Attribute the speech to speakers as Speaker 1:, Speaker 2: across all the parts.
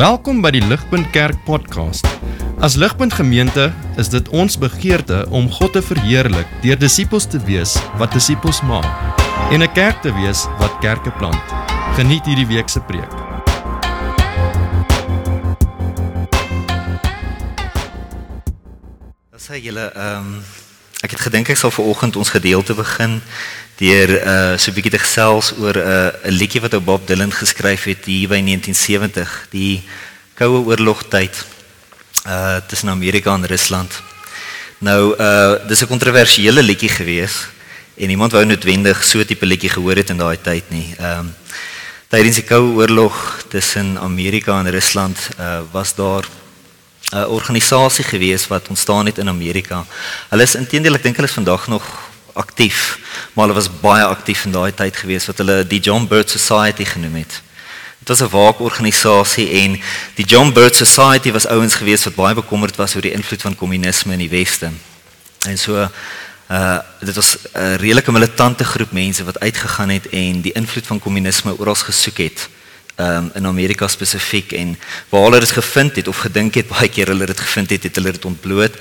Speaker 1: Welkom by die Ligpunt Kerk podcast. As Ligpunt Gemeente is dit ons begeerte om God te verheerlik deur disippels te wees wat disippels maak en 'n kerk te wees wat kerke plant. Geniet hierdie week se preek.
Speaker 2: Dan sê julle ehm um, ek het gedink ek sal vanoggend ons gedeelte begin deur uh so 'n bietjie te gesels oor 'n uh, 'n liedjie wat ou Bob Dylan geskryf het hier by 1970, die Koue Oorlog tyd uh tussen Amerika en Rusland. Nou uh dis 'n kontroversiële liedjie gewees en niemand wou noodwendig so 'n tipe liedjie gehoor het in daai tyd nie. Ehm um, tydens die Koue Oorlog tussen Amerika en Rusland uh was daar 'n organisasie gewees wat ontstaan het in Amerika. Hulle is intedeel ek dink hulle is vandag nog aktief, maar hulle was baie aktief in daai tyd gewees wat hulle die John Bird Society genoem het. Dit was 'n waakorganisasie en die John Bird Society was ouens gewees wat baie bekommerd was oor die invloed van kommunisme in die weste. En so uh dit was 'n redelike militante groep mense wat uitgegaan het en die invloed van kommunisme oral gesoek het um, in Amerika spesifiek en waar hulle dit gevind het of gedink het baie keer hulle dit gevind het, het hulle dit ontbloot.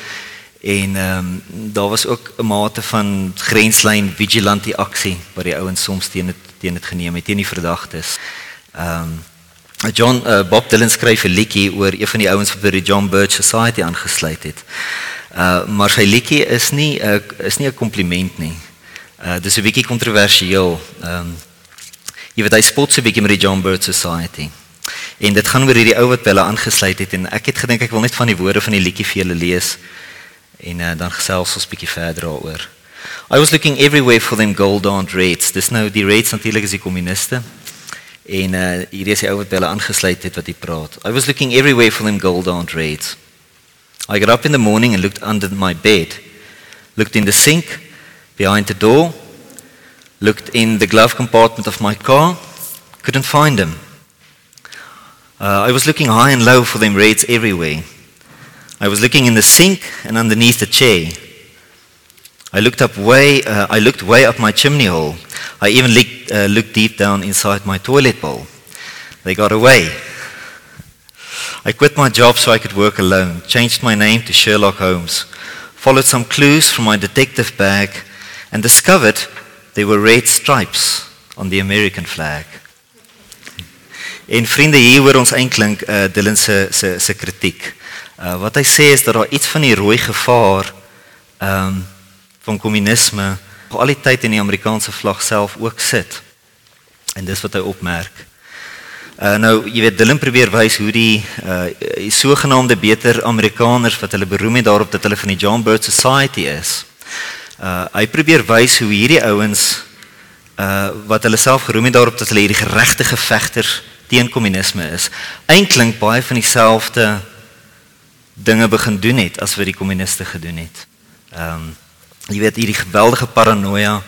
Speaker 2: En ehm um, daar was ook 'n mate van grenslyn vigilante aksie wat die ouens soms teen dit teen dit geneem het teen die verdagtes. Ehm um, John uh, Bob Dylan skryf 'n liedjie oor een van die ouens wat by die John Birch Society aangesluit het. Uh maar sy liedjie is nie 'n uh, is nie 'n kompliment nie. Uh dis 'n bietjie kontroversieel. Ehm um, jy weet hy spot so 'n bietjie met die John Birch Society. En dit gaan oor hierdie ou wat by hulle aangesluit het en ek het gedink ek wil net van die woorde van die liedjie vir julle lees en uh, dan gesels ons 'n bietjie verder daaroor. I was looking everywhere for them gold on rates. Dis nou die rates natuurlik is die kommuniste. En uh hier is die ou wat hulle aangesluit het wat hy praat. I was looking everywhere for them gold on rates. I got up in the morning and looked under my bed. Looked in the sink behind the door. Looked in the glove compartment of my car. Couldn't find them. Uh, I was looking high and low for them rates everywhere. I was looking in the sink and underneath the chair. I looked up way. Uh, I looked way up my chimney hole. I even looked, uh, looked deep down inside my toilet bowl. They got away. I quit my job so I could work alone. Changed my name to Sherlock Holmes. Followed some clues from my detective bag, and discovered there were red stripes on the American flag. En vriende, hier hoor ons eintlik uh, Dylan se se se kritiek. Uh, wat hy sê is dat daar iets van die rooi gevaar ehm um, van kommunisme al die tyd in die Amerikaanse vlag self ook sit. En dis wat hy opmerk. Uh, nou, jy weet Dylan probeer wys hoe die uh die sogenaamde beter Amerikaners wat hulle beroem het daarop dat hulle van die John Bird Society is. Uh hy probeer wys hoe hierdie ouens uh wat hulle self geroem het daarop dat hulle hierdie geregtige vegters teen kommunisme is, eintlik baie van dieselfde dinge begin doen het as wat die kommuniste gedoen het. Ehm um, jy weet hierdie geweldige paranoia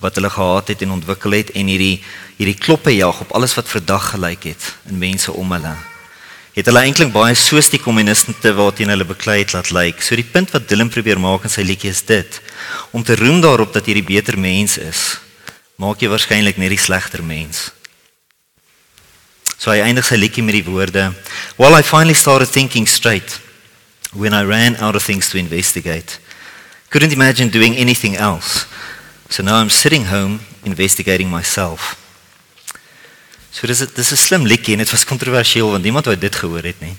Speaker 2: wat hulle gehad het en ontwikkel het en hierdie hierdie kloppe jag op alles wat verdag gelyk het in mense om hulle. Het hulle eintlik baie soos die kommuniste te waarteen hulle beklei het laat lyk. So die punt wat Dylan probeer maak in sy liedjie is dit om te roem daarop dat hierdie beter mens is. Maak jy waarskynlik net die slegter mens. So hy eindig sy liedjie met die woorde: "While I finally started thinking straight when I ran out of things to investigate. Couldn't imagine doing anything else. So now I'm sitting home investigating myself." So dis dis 'n slim liedjie en dit was kontroversieel want niemand wou dit gehoor het nie.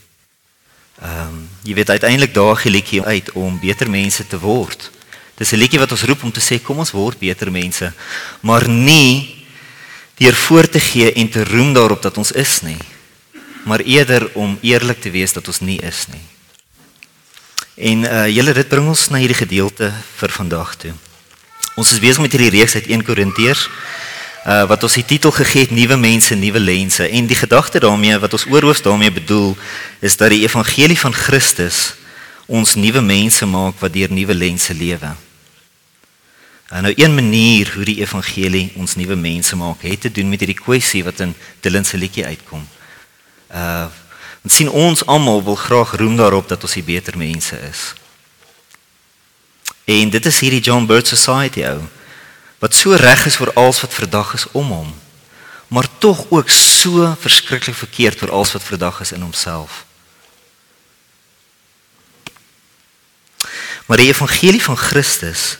Speaker 2: Ehm um, jy weet uiteindelik daag die liedjie uit om beter mense te word. Dis 'n liedjie wat ons roep om te sê kom ons word beter mense, maar nie deur voor te gee en te roem daarop dat ons is nie, maar eerder om eerlik te wees dat ons nie is nie. En uh julle dit bring ons na hierdie gedeelte vir vandag toe. Ons is besig met hierdie reeks uit 1 Korintiërs uh wat ons die titel gegee het nuwe mense, nuwe lense en die gedagte daarmee wat ons oorhoofs daarmee bedoel is dat die evangelie van Christus ons nuwe mense maak wat deur nuwe lense lewe. En nou een manier hoe die evangelie ons nuwe mense maak, het te doen met hierdie kwessie wat in Dylan se liedjie uitkom. Uh ons sien ons almal wil graag roem daarop dat ons die beter mense is. En dit is hierdie John Bird Society ou wat so reg is vir alles wat verdag is om hom. maar tog ook so verskriklik verkeerd oor alles wat vandag is in homself. Maar die evangelie van Christus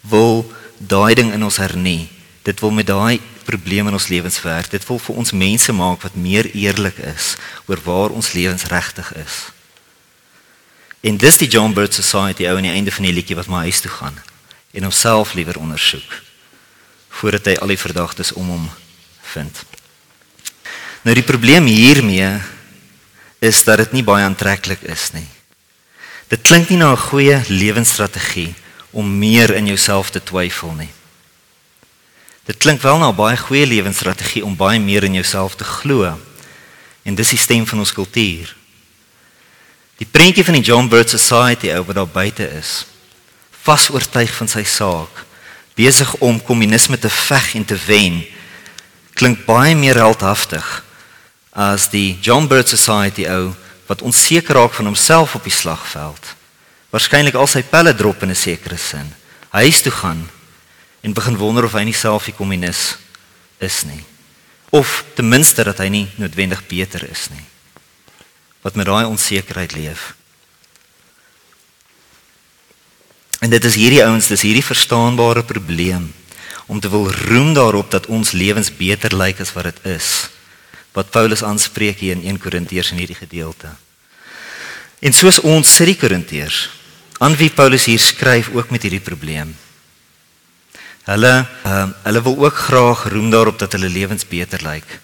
Speaker 2: wil daai ding in ons hernie. Dit wil met daai probleme in ons lewens werk. Dit wil vir ons mense maak wat meer eerlik is oor waar ons lewens regtig is. En dis die John Bird Society ou aan die einde van die liedjie wat my huis toe gaan en homself liewer ondersoek voordat hy al die verdagtes om hom vind. Nou die probleem hiermee is dat dit nie baie aantreklik is nie. Dit klink nie na 'n goeie lewensstrategie om meer in jouself te twyfel nie. Dit klink wel na 'n baie goeie lewensstrategie om baie meer in jouself te glo. En dis die stem van ons kultuur. Die prentjie van die John Bird Society ou wat daar buite is, vas oortuig van sy saak, besig om kommunisme te veg en te wen, klink baie meer heldhaftig as die John Bird Society ou wat onseker raak van homself op die slagveld. Waarskynlik al sy pelle drop in 'n sekere sin. Huis toe gaan en begin wonder of hy nie self 'n kommunis is nie. Of ten minste dat hy nie noodwendig beter is nie wat met daai onsekerheid leef. En dit is hierdie ouens, dis hierdie verstaanbare probleem om te wil roem daarop dat ons lewens beter lyk as wat dit is. Wat Paulus aanspreek hier in 1 Korintiërs in hierdie gedeelte. En soos ons sit die Korintiërs aan wie Paulus hier skryf ook met hierdie probleem. Hulle uh, hulle wil ook graag roem daarop dat hulle lewens beter lyk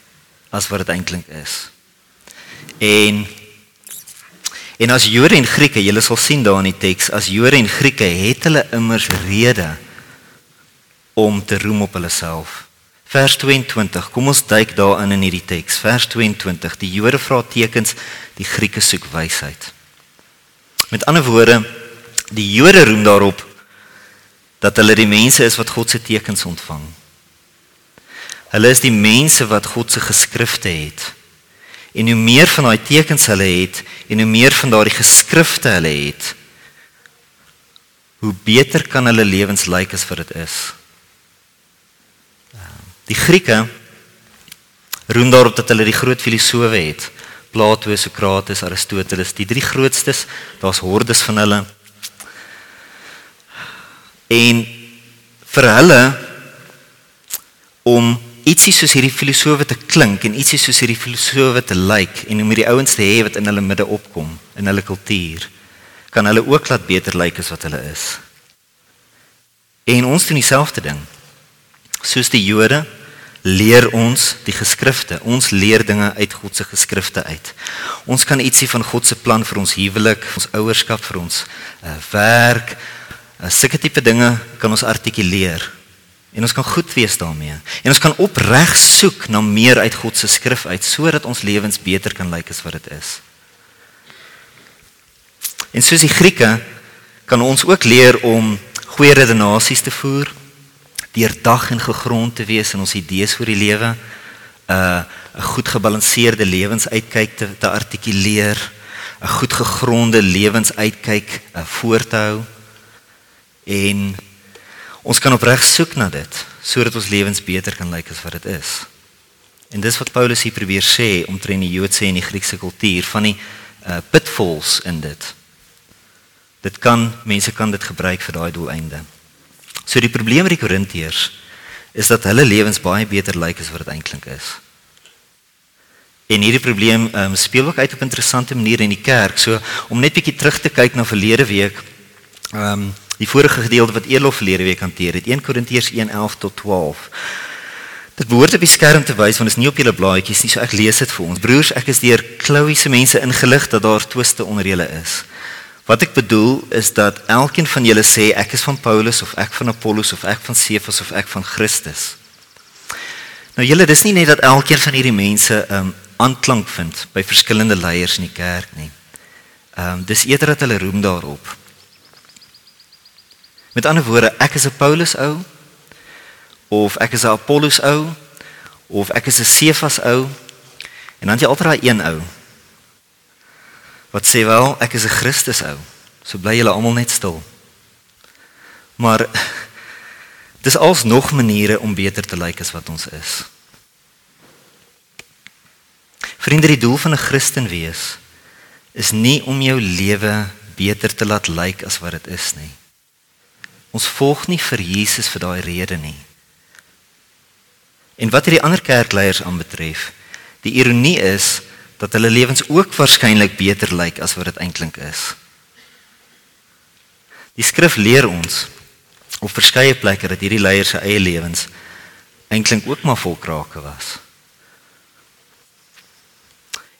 Speaker 2: as wat dit eintlik is. En En as Jode en Grieke, julle sal sien daar in die teks, as Jode en Grieke het hulle immers rede om te roem op hulle self. Vers 22. Kom ons duik daarin in hierdie teks. Vers 22. Die Jode vra tekens, die Grieke soek wysheid. Met ander woorde, die Jode roem daarop dat hulle die mense is wat God se tekens ontvang. Hulle is die mense wat God se geskrifte het. En hoe meer van daai tekens hulle het en hoe meer van daardie geskrifte hulle het, hoe beter kan hulle lewens lyk as wat dit is. Die Grieke roem daarop dat hulle die groot filosowe het. Plato, Sokrates, Aristoteles, die drie grootstes, daar's hordes van hulle. En vir hulle om ietsie soos hierdie filosowe te klink en ietsie soos hierdie filosowe te lyk en om hierdie ouens te hê wat in hulle midde opkom in hulle kultuur kan hulle ook laat beter lyk as wat hulle is. En ons doen dieselfde ding. Soos die Jode leer ons die geskrifte. Ons leer dinge uit God se geskrifte uit. Ons kan ietsie van God se plan vir ons huwelik, ons ouerskap, vir ons uh, werk, sulke tipe dinge kan ons artikuleer. En ons kan goed wees daarmee. En ons kan opreg soek na meer uit God se skrif uit sodat ons lewens beter kan lyk as wat dit is. En soos die Grieke kan ons ook leer om goeie redenasies te voer, deurdag en gegrond te wees in ons idees oor die lewe, 'n uh, 'n goed gebalanseerde lewensuitkyk te, te artikuleer, 'n goed gegronde lewensuitkyk uh, voor te hou en Ons kan opreg soek na dit sodat ons lewens beter kan lyk as wat dit is. En dis wat Paulus hier probeer sê omtrent die Joodse en die Griekse kultuur van die uh, pitfalls in dit. Dit kan mense kan dit gebruik vir daai doeleinde. So die probleem met die Korintiërs is dat hulle lewens baie beter lyk as wat dit eintlik is. En hierdie probleem um, speel ook uit op 'n interessante manier in die kerk. So om net bietjie terug te kyk na verlede week. Ehm um, Die vorige gedeelte wat Elof verlede week hanteer het, 1 Korintiërs 1:11 tot 12. Dit behoort op die skerm te wys want dit is nie op julle blaadjies nie, so ek lees dit vir ons. Broers, ek is deur Chloe se mense ingelig dat daar twiste onder julle is. Wat ek bedoel is dat elkeen van julle sê ek is van Paulus of ek van Apollos of ek van Cephas of ek van Christus. Nou julle, dis nie net dat elkeen van hierdie mense um aanklank vind by verskillende leiers in die kerk nie. Um dis eerder dat hulle roem daarop. Met ander woorde, ek is 'n Paulus ou of ek is 'n Apollos ou of ek is 'n Cephas ou en dan jy altyd daai een ou wat sê wel ek is 'n Christus ou. So bly julle almal net stil. Maar dis als nog maniere om beter te lyk as wat ons is. Vriende, die doel van 'n Christen wees is nie om jou lewe beter te laat lyk as wat dit is nie. Ons volg nie vir Jesus vir daai rede nie. En wat hierdie ander kerkleiers aanbetref, die ironie is dat hulle lewens ook waarskynlik beter lyk as wat dit eintlik is. Die skrif leer ons op verskeie plekke dat hierdie leiers se eie lewens eintlik ook maar vol krake was.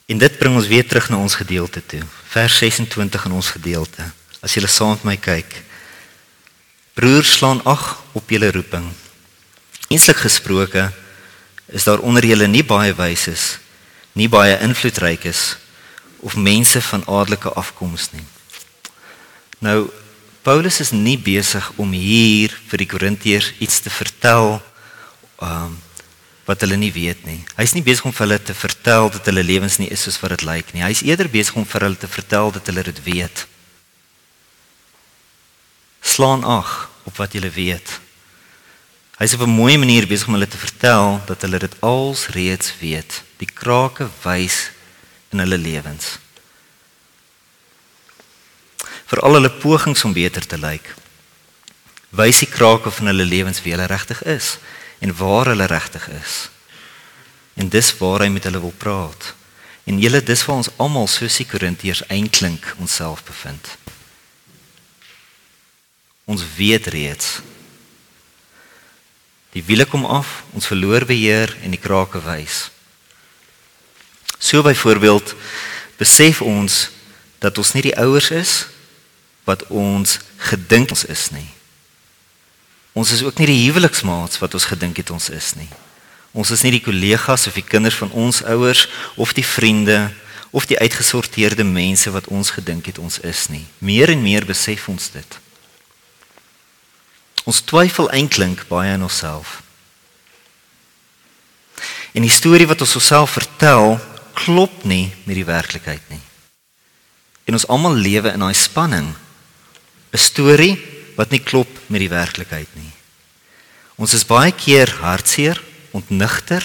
Speaker 2: En dit bring ons weer terug na ons gedeelte toe. Vers 26 in ons gedeelte. As jy saam met my kyk. Broers slaan ag op julle roeping. Eenslik gesproke is daar onder julle nie baie wyses, nie baie invloedrykes of mense van adelike afkoms nie. Nou Paulus is nie besig om hier vir die Korintiërs iets te vertel um wat hulle nie weet nie. Hy's nie besig om vir hulle te vertel dat hulle lewens nie is soos wat dit lyk nie. Hy's eerder besig om vir hulle te vertel dat hulle dit weet. Slaan ag op wat julle weet. Hy's op 'n mooi manier besig om hulle te vertel dat hulle dit als reeds weet. Die krake wys in hulle lewens vir al hulle pogings om beter te lyk. Wys die krake van hulle lewens wie hulle regtig is en waar hulle regtig is. En dis waar hy met hulle wil praat. En julle dis waar ons almal soos die Korintiërs eintlik onsself bevind. Ons weet reeds die wiele kom af, ons verloor beheer en die krake wys. So byvoorbeeld besef ons dat ons nie die ouers is wat ons gedink ons is nie. Ons is ook nie die huweliksmaats wat ons gedink het ons is nie. Ons is nie die kollegas of die kinders van ons ouers of die vriende of die uitgesorteerde mense wat ons gedink het ons is nie. Meer en meer besef ons dit. Ons twyfel eintlik baie aan onsself. En die storie wat ons osself vertel, klop nie met die werklikheid nie. En ons almal lewe in daai spanning 'n storie wat nie klop met die werklikheid nie. Ons is baie keer hartseer, ontnigter,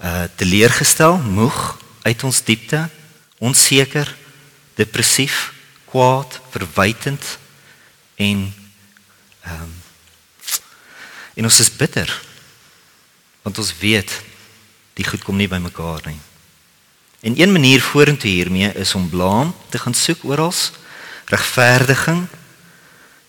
Speaker 2: uh teleurgestel, moeg uit ons diepte, onseker, depressief, kwaad, verwytend en ehm um, en ons is bitter. Want ons weet die goed kom nie by mekaar nie. En een manier vorentoe hiermee is om blaam te gaan soek oral regverdiging.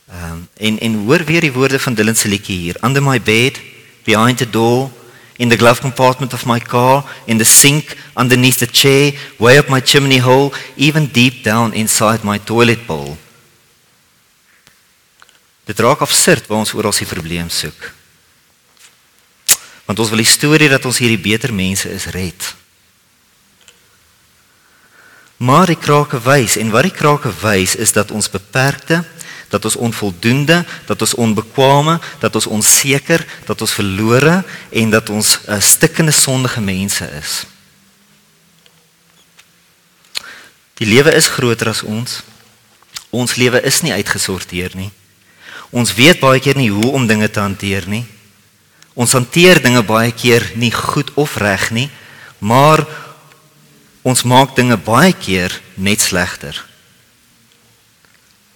Speaker 2: Ehm um, en en hoor weer die woorde van Dylan se liedjie hier. Under my bed, behind the door, in the glove compartment of my car, in the sink, underneath the chair, way up my chimney hole, even deep down inside my toilet bowl. Dit raak afsurd waar ons oral sy probleem soek. Want ons wil die storie dat ons hierdie beter mense is red. Maar die krake wys en wat die krake wys is dat ons beperkte, dat ons onvoldoende, dat ons onbekwame, dat ons onseker, dat ons verlore en dat ons 'n stikkende sondige mense is. Die lewe is groter as ons. Ons lewe is nie uitgesorteer nie. Ons weet baie keer nie hoe om dinge te hanteer nie. Ons hanteer dinge baie keer nie goed of reg nie, maar Ons maak dinge baie keer net slegter.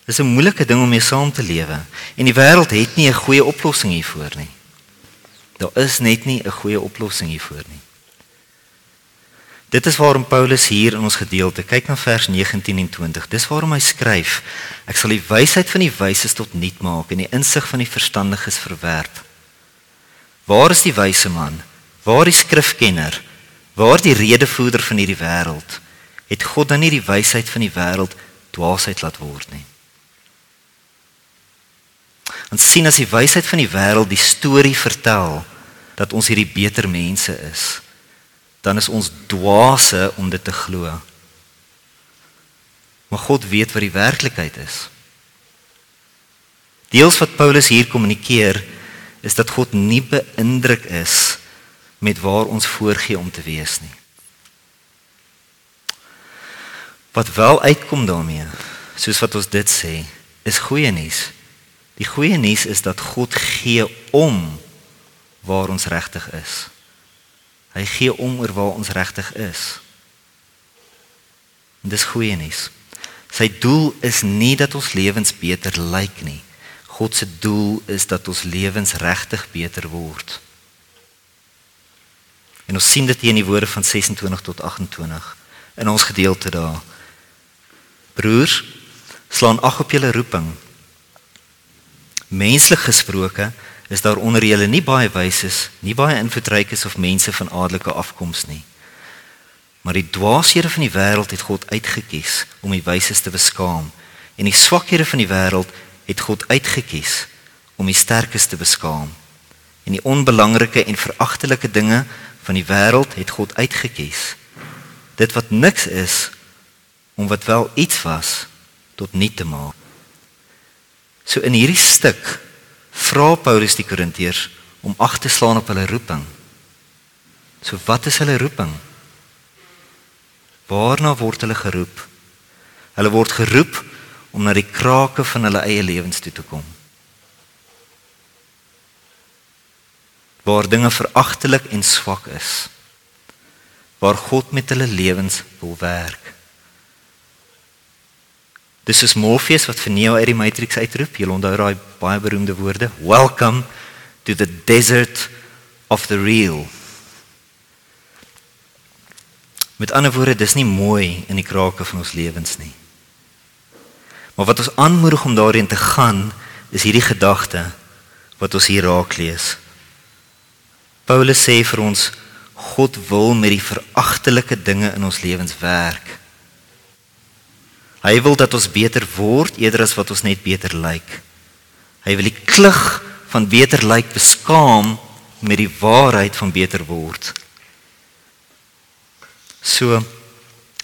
Speaker 2: Dis 'n moeilike ding om mee saam te lewe en die wêreld het nie 'n goeie oplossing hiervoor nie. Daar is net nie 'n goeie oplossing hiervoor nie. Dit is waarom Paulus hier in ons gedeelte kyk na vers 19 en 20. Dis waarom hy skryf: Ek sal die wysheid van die wyses tot nul maak en die insig van die verstandiges verwerp. Waar is die wyse man? Waar die skrifkenner? Waar die redevoerder van hierdie wêreld het God dan nie die wysheid van die wêreld dwaasheid laat word nie. Ons sien as die wysheid van die wêreld die storie vertel dat ons hierdie beter mense is, dan is ons dwaase om dit te glo. Maar God weet wat die werklikheid is. Deels wat Paulus hier kommunikeer is dat God nie beïndruk is met waar ons voorgee om te wees nie. Wat wel uitkom daarmee, soos wat ons dit sê, is goeie nuus. Die goeie nuus is dat God gee om waar ons regtig is. Hy gee om oor waar ons regtig is. En dis goeie nuus. Sy doel is nie dat ons lewens beter lyk nie. God se doel is dat ons lewens regtig beter word. En ons sien dit hier in die woorde van 26 tot 28 in ons gedeelte daar. Broers, slaan ag op julle roeping. Menslik gesproke is daar onder julle nie baie wyses, nie baie invloedrykes of mense van adelike afkoms nie. Maar die dwaashede van die wêreld het God uitgekies om die wyses te beskaam en die swakhede van die wêreld het God uitgekies om die sterkes te beskaam. En die onbelangrike en veragtelike dinge van die wêreld het God uitgekies. Dit wat niks is om wat wel iets was tot niet te maak. So in hierdie stuk vra Paulus die Korintiërs om ag te slaan op hulle roeping. So wat is hulle roeping? Waarna word hulle geroep? Hulle word geroep om na die krake van hulle eie lewens toe te kom. Waar dinge veragtelik en swak is. Waar God met hulle lewens wil werk. Dis is Morpheus wat vir Neo uit die Matrix uitroep. Jy onthou daai baie beroemde woorde. Welcome to the desert of the real. Met ander woorde, dis nie mooi in die krake van ons lewens nie. Maar wat ons aanmoedig om daarin te gaan, is hierdie gedagte wat ons hier raak lees. Paulus sê vir ons God wil met die veragtelike dinge in ons lewens werk. Hy wil dat ons beter word eerder as wat ons net beter lyk. Hy wil die klug van beter lyk beskaam met die waarheid van beter word. So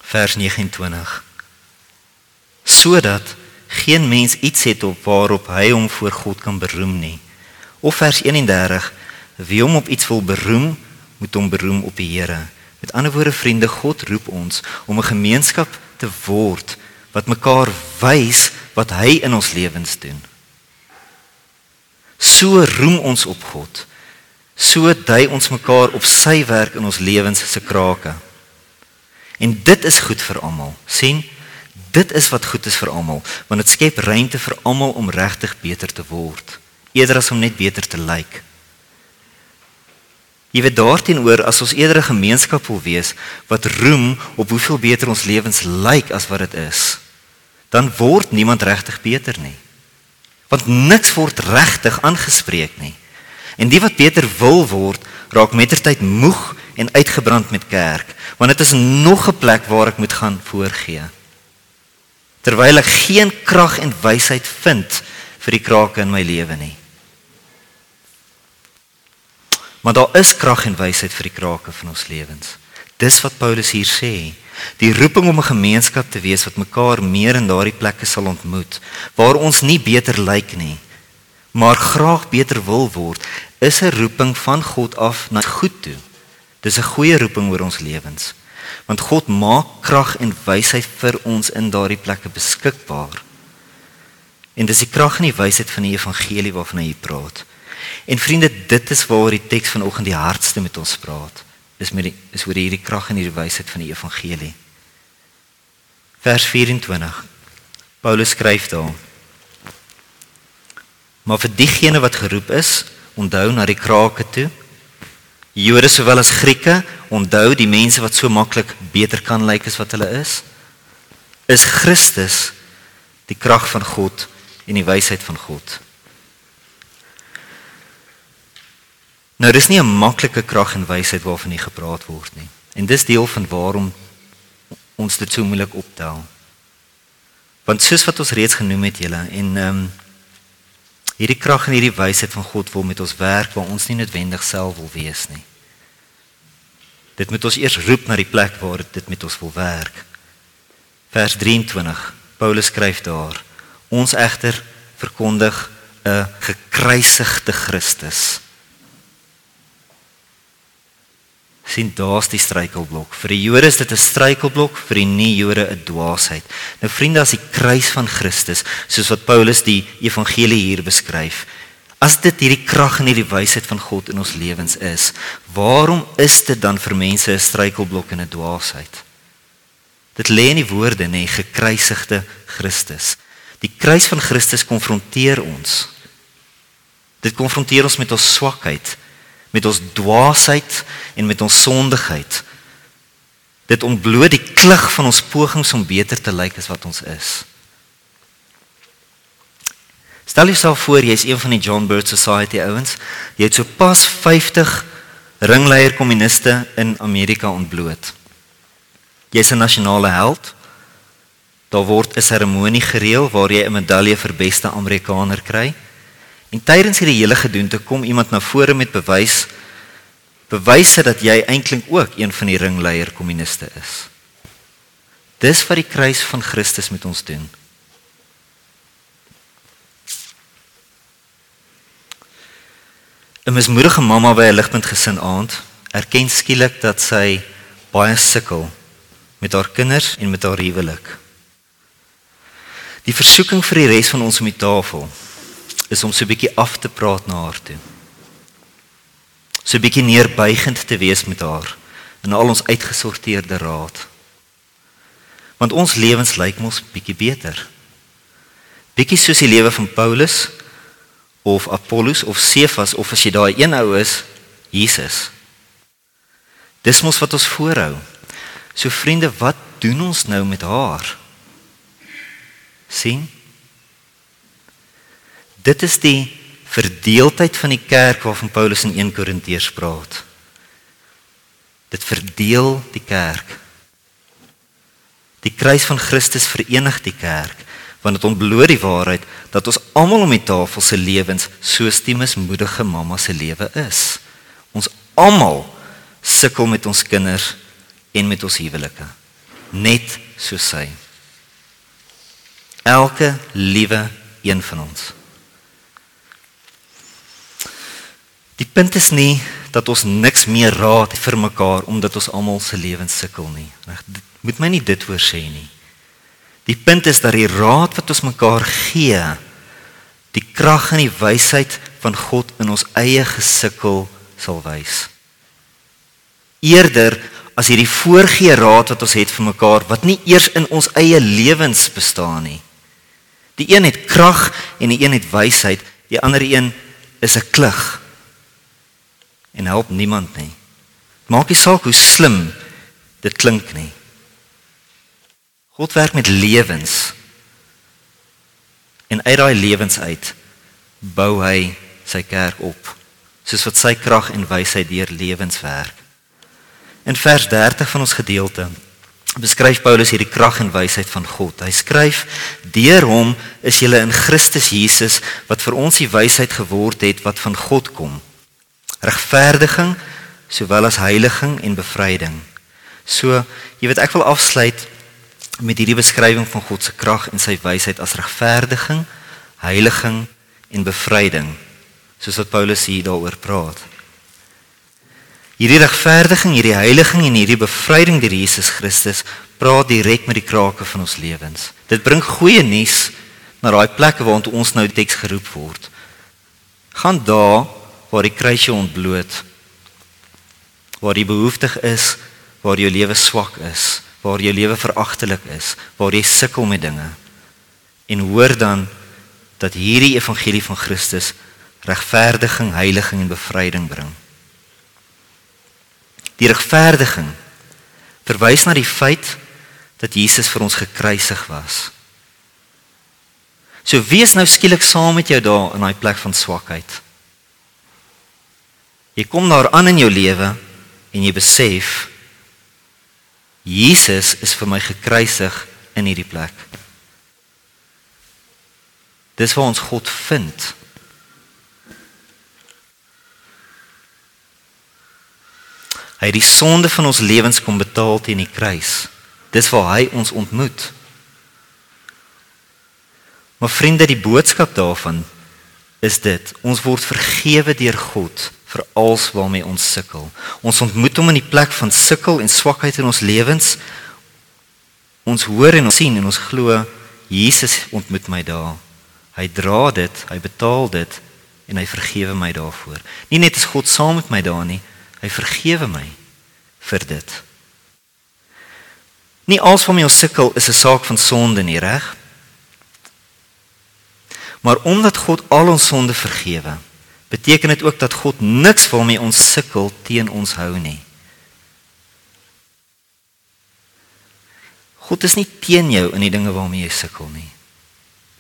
Speaker 2: vers 29. Sodat geen mens iets het op waarop hy hom voor God kan beroem nie. Of vers 31. Wie hom op iets wil beroem, moet hom beroem op die Here. Met ander woorde vriende, God roep ons om 'n gemeenskap te word wat mekaar wys wat hy in ons lewens doen. So roem ons op God. So dui ons mekaar op sy werk in ons lewens se krake. En dit is goed vir almal. sien? Dit is wat goed is vir almal, want dit skep ruimte vir almal om regtig beter te word, eerder as om net beter te lyk. Jy weet daarteenoor as ons eerder 'n gemeenskap wil wees wat roem op hoeveel beter ons lewens lyk as wat dit is, dan word niemand regtig beter nie. Want niks word regtig aangespreek nie. En die wat beter wil word, raak mettertyd moeg en uitgebrand met kerk, want dit is nog 'n plek waar ek moet gaan voorgee. Terwyl ek geen krag en wysheid vind vir die krake in my lewe nie. Maar daar is krag en wysheid vir die krake van ons lewens. Dis wat Paulus hier sê. Die roeping om 'n gemeenskap te wees wat mekaar meer in daardie plekke sal ontmoet waar ons nie beter lyk nie, maar graag beter wil word, is 'n roeping van God af na goed toe. Dis 'n goeie roeping oor ons lewens. Want God maak krag en wysheid vir ons in daardie plekke beskikbaar. En dis die krag en die wysheid van die evangelie waarvan hy praat. En vriende, dit is waaroor die teks vanoggend die hardste met ons praat. Is met die is oor hierdie krag en hierdie wysheid van die evangelie. Vers 24. Paulus skryf daar: Maar vir diegene wat geroep is, onthou na die krake toe Jode sowel as Grieke, onthou die mense wat so maklik beter kan lyk as wat hulle is, is Christus die krag van God en die wysheid van God. Nou dis nie 'n maklike krag en wysheid waarvan hier gepraat word nie. En dis deel van waarom ons dit so moeilik optel. Want soos wat ons reeds genoem het julle en ehm um, Hierdie krag en hierdie wysheid van God wil met ons werk waar ons nie noodwendig self wil wees nie. Dit moet ons eers roep na die plek waar dit met ons wil werk. Vers 23. Paulus skryf daar: Ons egter verkondig 'n gekruisigde Christus sien daar's die struikelblok. Vir die Jode is dit 'n struikelblok, vir die nie-Jode 'n dwaasheid. Nou vriende, as die kruis van Christus, soos wat Paulus die evangelie hier beskryf, as dit hierdie krag en hierdie wysheid van God in ons lewens is, waarom is dit dan vir mense 'n struikelblok en 'n dwaasheid? Dit lê in die woorde nê, gekruisigde Christus. Die kruis van Christus konfronteer ons. Dit konfronteer ons met ons swakheid, met ons dwaasheid en met ons sondigheid. Dit ontbloot die klug van ons pogings om beter te lyk as wat ons is. Stel jouself voor jy's een van die John Bird Society ouens. Jy het so pas 50 ringleier kommuniste in Amerika ontbloot. Jy's 'n nasionale held. Daar word 'n seremonie gereël waar jy 'n medalje vir beste Amerikaner kry. En tydens hierdie hele gedoente kom iemand na vore met bewys bewyse dat jy eintlik ook een van die ringleier kommuniste is. Dis wat die kruis van Christus met ons doen. 'n Mismoedige mamma by 'n ligpunt gesin aand erken skielik dat sy baie sukkel met haar kinders en met haar huwelik. Die versoeking vir die res van ons om die tafel is om so 'n bietjie af te praat na haar toe. So 'n bietjie neerbuigend te wees met haar in al ons uitgesorteerde raad. Want ons lewens lyk mos bietjie beter. Bietjie soos die lewe van Paulus of Apollos of Cephas of as jy daai een ou is, Jesus. Dis mos wat ons voorhou. So vriende, wat doen ons nou met haar? sien? Dit is die verdeeldheid van die kerk waarvan Paulus in 1 Korintiërs praat. Dit verdeel die kerk. Die kruis van Christus verenig die kerk want dit ontbloot die waarheid dat ons almal om die tafel se lewens soos die mismoedige mamma se lewe is. Ons almal sukkel met ons kinders en met ons huwelike. Net so sy. Elke liewe een van ons. Die punt is nie dat ons niks meer raad vir mekaar omdat ons almal se lewens sukkel nie. Reg, moet my nie dit voorsê nie. Die punt is dat die raad wat ons mekaar gee, die krag en die wysheid van God in ons eie gesukkel sal wys. Eerder as hierdie voorgee raad wat ons het vir mekaar wat nie eers in ons eie lewens bestaan nie. Die een het krag en die een het wysheid, die ander een is 'n klug en help niemand nie. Maak nie saak hoe slim dit klink nie. God werk met lewens. En uit daai lewens uit bou hy sy kerk op, soos wat sy krag en wysheid deur lewens werk. In vers 30 van ons gedeelte beskryf Paulus hierdie krag en wysheid van God. Hy skryf: "Deur hom is julle in Christus Jesus wat vir ons die wysheid geword het wat van God kom. Regverdiging sowel as heiliging en bevryding." So, jy weet ek wil afsluit met hierdie beskrywing van God se krag en sy wysheid as regverdiging, heiliging en bevryding, soos wat Paulus hier daaroor praat. Hierdie regverdiging, hierdie heiliging en hierdie bevryding deur Jesus Christus praat direk met die krake van ons lewens. Dit bring goeie nuus na daai plekke waar ons nou teks geroep word. Gaan daar waar die kruis jou ontbloot, waar die behoeftig is, waar jou lewe swak is, waar jou lewe veragtelik is, waar jy sukkel met dinge. En hoor dan dat hierdie evangelie van Christus regverdiging, heiliging en bevryding bring. Die regverdiging verwys na die feit dat Jesus vir ons gekruisig was. So wees nou skielik saam met jou daar in daai plek van swakheid. Jy kom daar aan in jou lewe en jy besef Jesus is vir my gekruisig in hierdie plek. Dis waar ons God vind. Hy het die sonde van ons lewens kom betaal teen die kruis. Dis waar hy ons ontmoet. Maar vriende, die boodskap daarvan is dit: ons word vergewe deur God vir alles waarmee ons sukkel. Ons ontmoet hom in die plek van sukkel en swakheid in ons lewens. Ons hoor en ons sien en ons glo Jesus ontmoet my daar. Hy dra dit, hy betaal dit en hy vergewe my daarvoor. Nie net is God saam met my daar nie, hy vergewe my vir dit. Nie alles waarmee ons sukkel is 'n saak van sonde nie, reg? Maar omdat God al ons sonde vergewe, beteken dit ook dat God niks waarmee ons sukkel teen ons hou nie. God is nie teen jou in die dinge waarmee jy sukkel nie.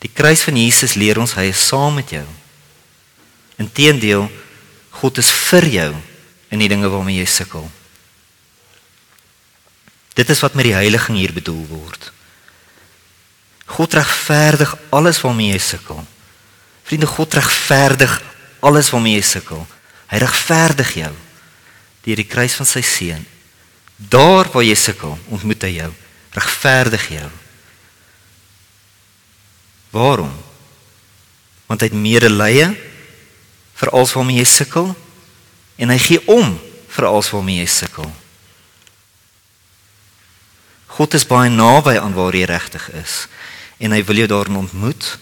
Speaker 2: Die kruis van Jesus leer ons hy is saam met jou. Inteendeel, God is vir jou in die dinge waarmee jy sukkel. Dit is wat met die heiliging hier bedoel word. God regverdig alles waarmee jy sukkel. Vriende, God regverdig alles waarmee jy sukkel. Hy regverdig jou deur die kruis van sy seun. Daar waar jy sukkel, ontmoet hy jou. Regverdig jou. Waarom? Want hy het medelee vir alles waarmee jy sukkel en hy gee om vir alles waarmee jy sukkel. God is baie naby aan waar jy regtig is en hy wil jou daarin ontmoet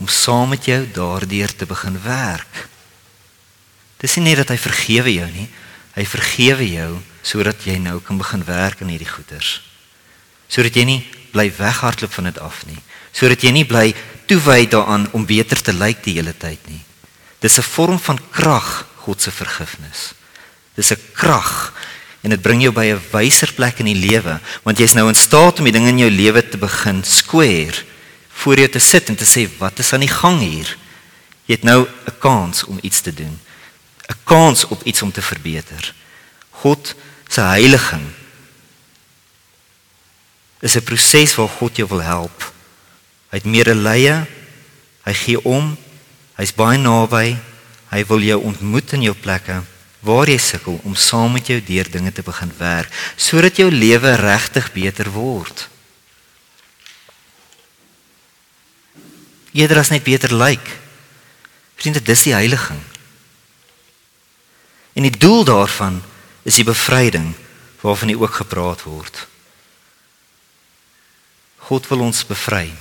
Speaker 2: om saam met jou daardeur te begin werk. Dis nie net dat hy vergewe jou nie, hy vergewe jou sodat jy nou kan begin werk aan hierdie goeders. Sodat jy nie bly weghardloop van dit af nie, sodat jy nie bly toewy daaraan om beter te lyk die hele tyd nie. Dis 'n vorm van krag, God se vergifnis. Dis 'n krag en dit bring jou by 'n wyser plek in die lewe, want jy's nou in staat om die dinge in jou lewe te begin square voor jou te sit en te sê wat is aan die gang hier? Jy het nou 'n kans om iets te doen. 'n Kans op iets om te verbeter. God se heiliging is 'n proses waar God jou wil help. Hy het medelee. Hy gee om. Hy's baie naby. Hy wil jou ontmoet in jou plekke waar jy sukkel om saam met jou deur dinge te begin werk sodat jou lewe regtig beter word. Eerder as net beter lyk. Vriende, dis die heiliging. En die doel daarvan is die bevryding waarvan hier ook gepraat word. God wil ons bevry.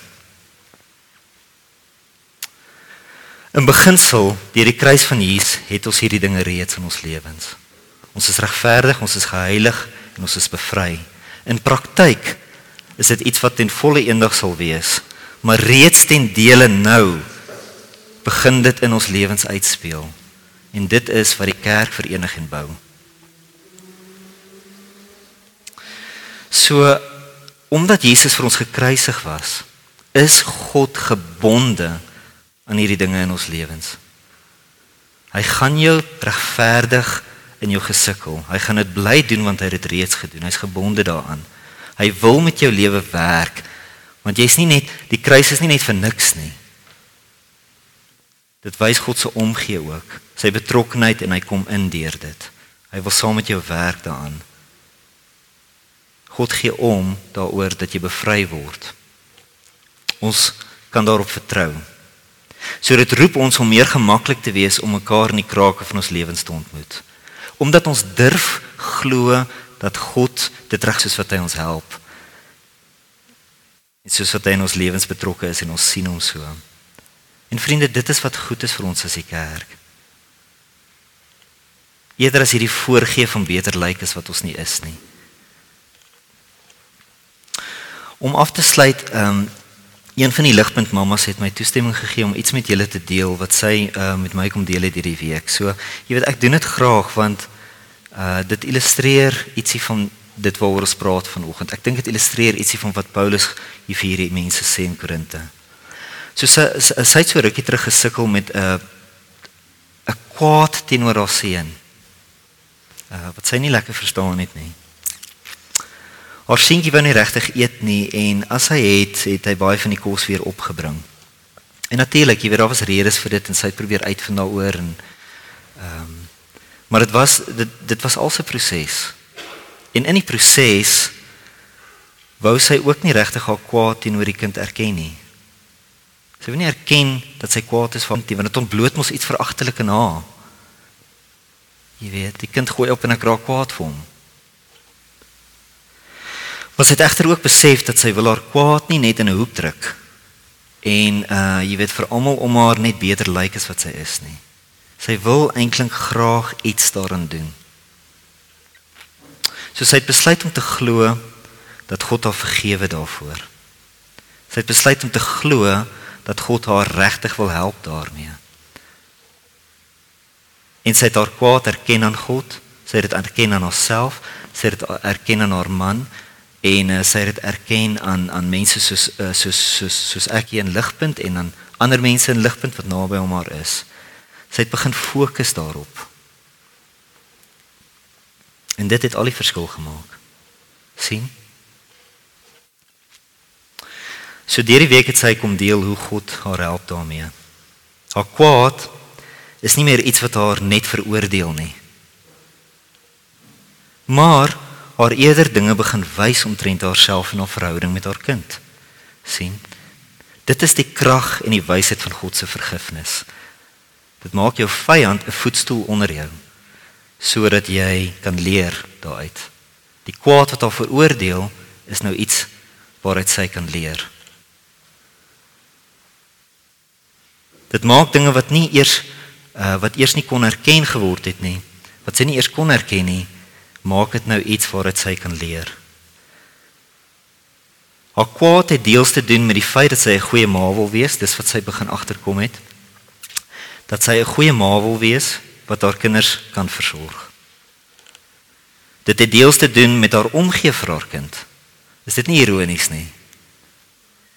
Speaker 2: In beginsel, deur die kruis van Jesus, het ons hierdie dinge reeds in ons lewens. Ons is regverdig, ons is geheilig en ons is bevry. In praktyk is dit iets wat ten volle eendag sal wees, maar reeds ten dele nou begin dit in ons lewens uitspeel. En dit is wat die kerk verenig en bou. So omdat Jesus vir ons gekruisig was, is God gebonde aan hierdie dinge in ons lewens. Hy gaan jou regverdig in jou gesukkel. Hy gaan dit bly doen want hy het dit reeds gedoen. Hy's gebonde daaraan. Hy wil met jou lewe werk. Want jy's nie net die kruis is nie net vir niks nie. Dit wys God se omgee ook, sy betrokkenheid en hy kom in deur dit. Hy wil saam met jou werk daaraan. God gee om daaroor dat jy bevry word. Ons kan daarop vertrou. So dit roep ons om meer gemaklik te wees om mekaar in die krake van ons lewens te ontmoet. Omdat ons durf glo dat God dit reg soos wat hy ons help. Dit is soos wat hy in ons lewens betrokke is en ons sien hom so. En vriende, dit is wat goed is vir ons as die kerk. Eerder as hierdie voorgee van beter lyk is wat ons nie is nie. Om af te sluit, ehm um, een van die ligpunt mammas het my toestemming gegee om iets met julle te deel wat sy uh, met my kom deel het hierdie week. So, jy weet ek doen dit graag want uh dit illustreer ietsie van dit waaroor ons praat vanoggend. Ek dink dit illustreer ietsie van wat Paulus hier vir hierdie mense sê in Korinte. So sy sy, sy het so rukkie terug gesukkel met 'n uh, 'n kwaad teenoor haar seun. Uh wat sy nie lekker verstaan het nie. Haar seentjie wou nie regtig eet nie en as hy het, het hy baie van die kos weer opgebring. En natuurlik, jy weet daar was redes vir dit en sy het probeer uitvind daaroor en ehm um, maar dit was dit dit was al 'n proses. En in die proses wou sy ook nie regtig haar kwaad teenoor die kind erken nie. Sy wou nie erken dat sy kwaad is van die want dit ontbloot mos iets veragtelik in haar. Jy weet, die kind gooi op en ek raak kwaad vir hom. Maar sy het egter ook besef dat sy wil haar kwaad nie net in 'n hoek druk en uh jy weet vir almal om haar net beter lyk as wat sy is nie. Sy wil eintlik graag iets daarin doen. So sy het besluit om te glo dat God haar vergewe daarvoor. Sy het besluit om te glo dat God haar regtig wil help daarmee. En sy het haar kwaad erken aan God, sy het dit erken aan haarself, sy het dit erken aan haar man en uh, sy het dit erken aan aan mense soos uh, soos soos soos ek hier in Ligpunt en aan ander mense in Ligpunt wat naby hom haar is. Sy het begin fokus daarop. En dit het al die verskil gemaak. sien? So deur die week het sy kom deel hoe God haar help daarmee. Haar kwaad is nie meer iets wat haar net veroordeel nie. Maar haar eerder dinge begin wys omtrent haarself en haar verhouding met haar kind. sien? Dit is die krag en die wysheid van God se vergifnis. Dit maak jou vyand 'n voetstoel onder jou sodat jy kan leer daaruit. Die kwaad wat haar veroordeel is nou iets waaruit sy kan leer. Dit maak dinge wat nie eers uh, wat eers nie kon erken geword het nie, wat sy nie eers kon erken nie, maak dit nou iets waaruit sy kan leer. Haar kwaad het deels te doen met die feit dat sy 'n goeie ma wil wees, dis wat sy begin agterkom het. Dat sy 'n goeie ma wil wees wat haar kinders kan versorg. Dit het deels te doen met haar omgee vir haar kind. Is dit nie ironies nie?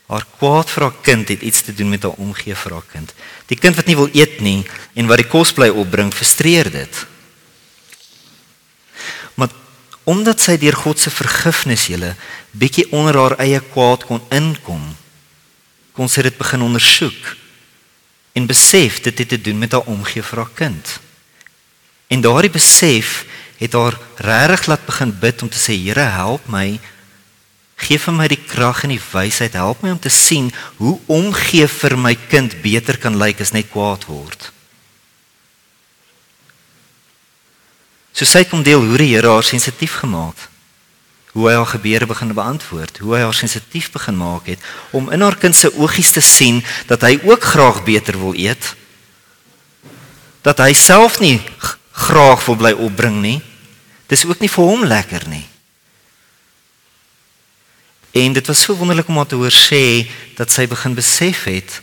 Speaker 2: Haar kwaad vir haar kind het iets te doen met haar omgee vir haar kind. Die kind wat nie wil eet nie en wat die kos bly opbring, frustreer dit. Maar omdat sy deur God se vergifnis julle bietjie onder haar eie kwaad kon inkom, kon sy dit begin ondersoek en besef dit het te doen met haar omgee vir haar kind. En daardie besef het haar regtig laat begin bid om te sê Here help my gee vir my die krag en die wysheid help my om te sien hoe omgee vir my kind beter kan lyk as net kwaad word. So sy kom deel hoe die Here haar sensitief gemaak het. Hoe hy haar gebede begin beantwoord, hoe hy haar sensitief begin maak het om in haar kind se oogies te sien dat hy ook graag beter wil eet. Dat hy self nie graag wil bly opbring nie. Dis ook nie vir hom lekker nie. En dit was so wonderlik om haar te hoor sê dat sy begin besef het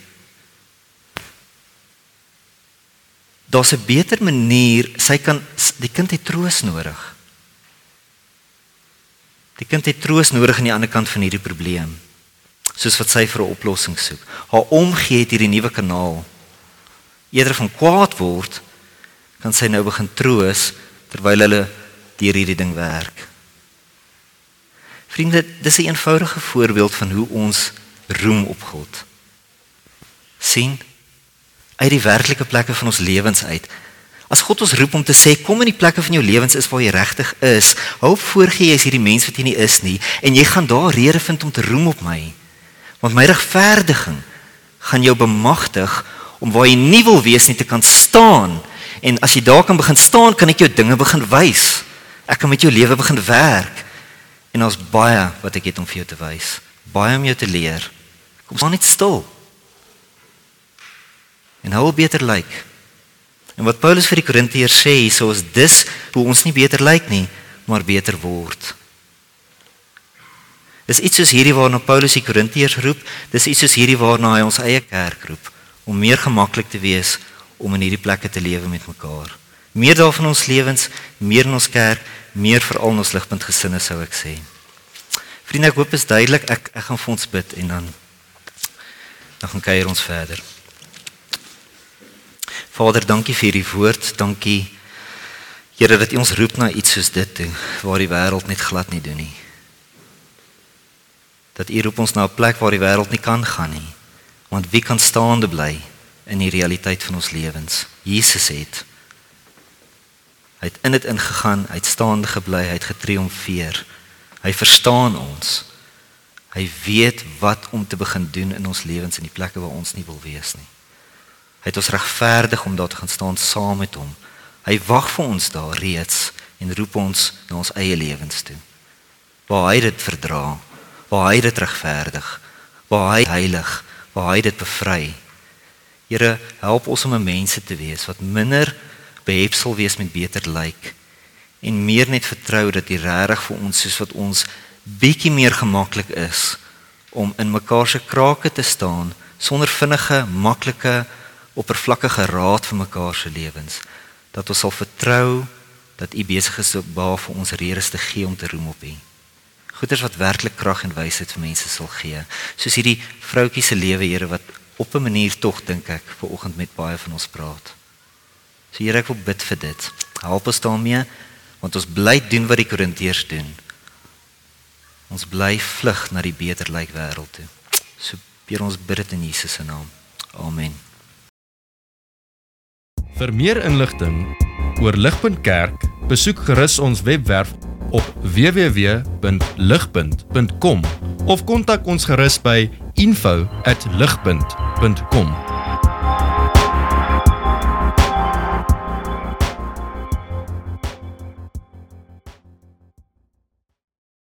Speaker 2: daar's 'n beter manier, sy kan die kind het troos nodig. Die kind het troos nodig aan die ander kant van hierdie probleem. Soos wat sy vir 'n oplossing soek. Haar omgee het hierdie nuwe kanaal. Eerder van kwaad word kan sy nou begin troos terwyl hulle deur hierdie ding werk. Vriende, dis 'n eenvoudige voorbeeld van hoe ons roem op God. sien uit die werklike plekke van ons lewens uit. As God ons roep om te sê kom in die plekke van jou lewens is waar jy regtig is, hou voorgee jy is hierdie mens wat jy nie is nie en jy gaan daar rede vind om te roem op my. Want my regverdiging gaan jou bemagtig om waar jy nie wil wees nie te kan staan En as jy daar kan begin staan, kan ek jou dinge begin wys. Ek kan met jou lewe begin werk. En ons baie wat ek het om vir jou te wys. Baie om jou te leer. Kom staan net stil. En hou beter lyk. Like. En wat Paulus vir die Korintiërs sê, so is dis hoe ons nie beter lyk like nie, maar beter word. Dis iets soos hierdie waarna Paulus die Korintiërs roep, dis iets soos hierdie waarna hy ons eie kerk roep om meer gemaklik te wees om in hierdie plekke te lewe met mekaar. Meer daarvan ons lewens, meer in ons kerk, meer veral in ons ligpunt gesinne sou ek sê. Vriende, ek hoop is duidelik. Ek ek gaan vir ons bid en dan dan gaan kuier ons verder. Vader, dankie vir hierdie woord. Dankie Here dat U ons roep na iets soos dit toe waar die wêreld net glad nie doen nie. Dat U roep ons na 'n plek waar die wêreld nie kan gaan nie. Want wie kan staande bly? in die realiteit van ons lewens. Jesus het hy het in dit ingegaan, hy het staande gebly, hy het getriomfeer. Hy verstaan ons. Hy weet wat om te begin doen in ons lewens in die plekke waar ons nie wil wees nie. Hy het ons regverdig om daar te gaan staan saam met hom. Hy wag vir ons daar reeds en roep ons na ons eie lewens toe. Waar hy dit verdra, waar hy dit regverdig, waar hy heilig, waar hy dit bevry Here, help ons om mense te wees wat minder behepsel wees met beter lyk en meer net vertrou dat U regtig vir ons soos wat ons bietjie meer gemaklik is om in mekaar se krake te staan sonder vinnige, maklike, oppervlakkige raad vir mekaar se lewens dat ons sal vertrou dat U besig is om baie vir ons redes te gee om te roem op U. Goeders wat werklik krag en wysheid vir mense sal gee. Soos hierdie vroutjie se lewe, Here, wat op 'n manier tog dink ek ver oggend met baie van ons praat. So Here, ek wil bid vir dit. Help ons daarmee want ons bly doen wat die Korintiërs doen. Ons bly vlug na die beter lyk like wêreld toe. So Here, ons bid dit in Jesus se naam. Amen.
Speaker 1: Vir meer inligting oor Ligpunt Kerk, besoek gerus ons webwerf op www.ligpunt.com of kontak ons gerus by info@ligpunt.com